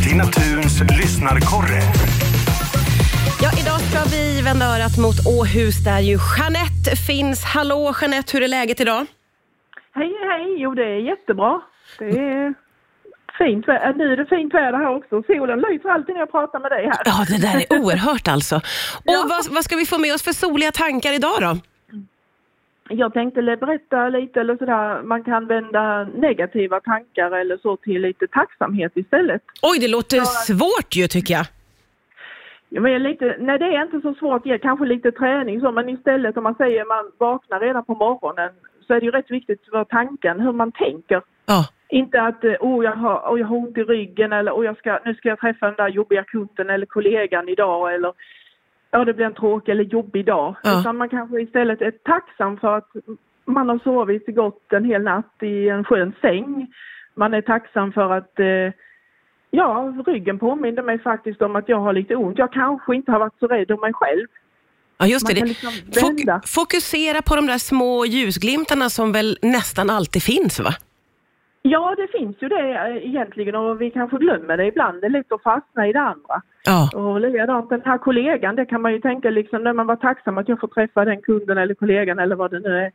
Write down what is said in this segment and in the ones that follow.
Martina Thuns lyssnarkorre. Ja, idag ska vi vända örat mot Åhus där ju Jeanette finns. Hallå Jeanette, hur är läget idag? Hej, hej. Jo, det är jättebra. Det är fint väder. Nu är det fint väder här också. Solen lyser alltid när jag pratar med dig här. Ja, det där är oerhört alltså. Och Ja. vad, vad ska vi få med oss för soliga tankar idag då? Jag tänkte berätta lite eller sådär. Man kan vända negativa tankar eller så till lite tacksamhet istället. Oj, det låter svårt ju tycker jag. Ja, men lite, nej, det är inte så svårt. Det kanske lite träning så, men istället om man säger man vaknar redan på morgonen så är det ju rätt viktigt för tanken, hur man tänker. Ja, Inte att oh, jag, har, oh, jag har ont i ryggen eller oh, jag ska, nu ska jag träffa den där jobbiga kunden eller kollegan idag eller ja, det blir en tråkig eller jobbig dag. Ja. Utan man kanske istället är tacksam för att man har sovit gott en hel natt i en skön säng. Man är tacksam för att eh, ja, ryggen påminner mig faktiskt om att jag har lite ont. Jag kanske inte har varit så rädd om mig själv. ja just det. Liksom Fok- fokusera på de där små ljusglimtarna som väl nästan alltid finns va? Ja, det finns ju det eh, egentligen och vi kanske glömmer det ibland. Det är lätt att fastna i det andra. Ja. Och likadant den här kollegan, det kan man ju tänka liksom när man var tacksam att jag får träffa den kunden eller kollegan eller vad det nu är.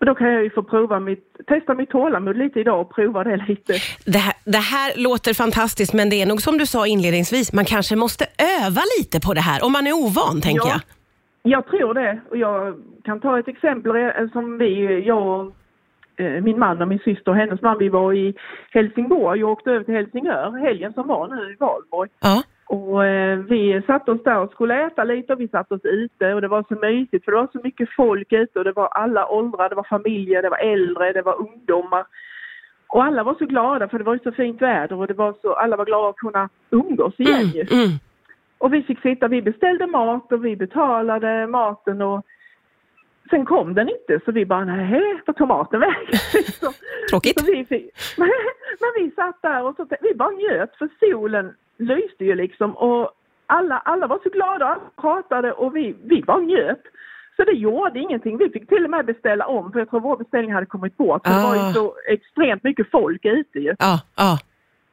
Och då kan jag ju få prova mitt, testa mitt tålamod lite idag och prova det lite. Det här, det här låter fantastiskt men det är nog som du sa inledningsvis, man kanske måste öva lite på det här om man är ovan tänker Ja. jag. Jag tror det. Och jag kan ta ett exempel eh, som vi, jag och min man och min syster och hennes man, vi var i Helsingborg och åkte över till Helsingör helgen som var nu i Valborg. Ja. Och eh, vi satt oss där och skulle äta lite och vi satt oss ute och det var så mysigt för det var så mycket folk ute och det var alla åldrar, det var familjer, det var äldre, det var ungdomar. Och alla var så glada för det var ju så fint väder och det var så, alla var glada att kunna umgås igen ju. Mm, mm. Och vi fick sitta, vi beställde mat och vi betalade maten och sen kom den inte så vi bara nej, var tog maten vägen? Tråkigt. så vi fick, men vi satt där och så, vi bara njöt för solen lyste ju liksom och alla, alla var så glada, alla pratade och vi, vi bara njöt. Så det gjorde ingenting. Vi fick till och med beställa om för jag tror vår beställning hade kommit bort. för Det var Ah. ju så extremt mycket folk ute ju. Ja, ja.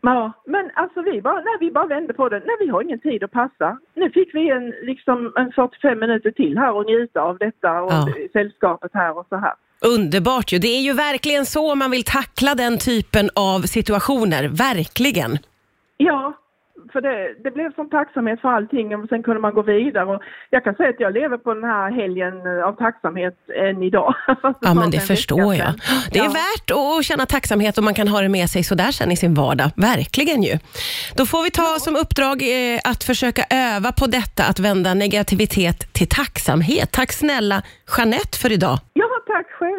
Ja, men alltså vi bara, nej, vi bara vände på det. Nej, vi har ingen tid att passa. Nu fick vi en, liksom, en 45 minuter till här och njuta av detta och Ja. sällskapet här och så här. Underbart ju. Det är ju verkligen så man vill tackla den typen av situationer. Verkligen. Ja, för det, det blev som tacksamhet för allting och sen kunde man gå vidare. Och jag kan säga att jag lever på den här helgen eh, av tacksamhet än idag. Ja, men det förstår jag. Det är ja. värt att känna tacksamhet och man kan ha det med sig sådär sen i sin vardag. Verkligen ju. Då får vi ta som uppdrag eh, att försöka öva på detta, att vända negativitet till tacksamhet. Tack snälla Jeanette för idag. Ja, tack själva.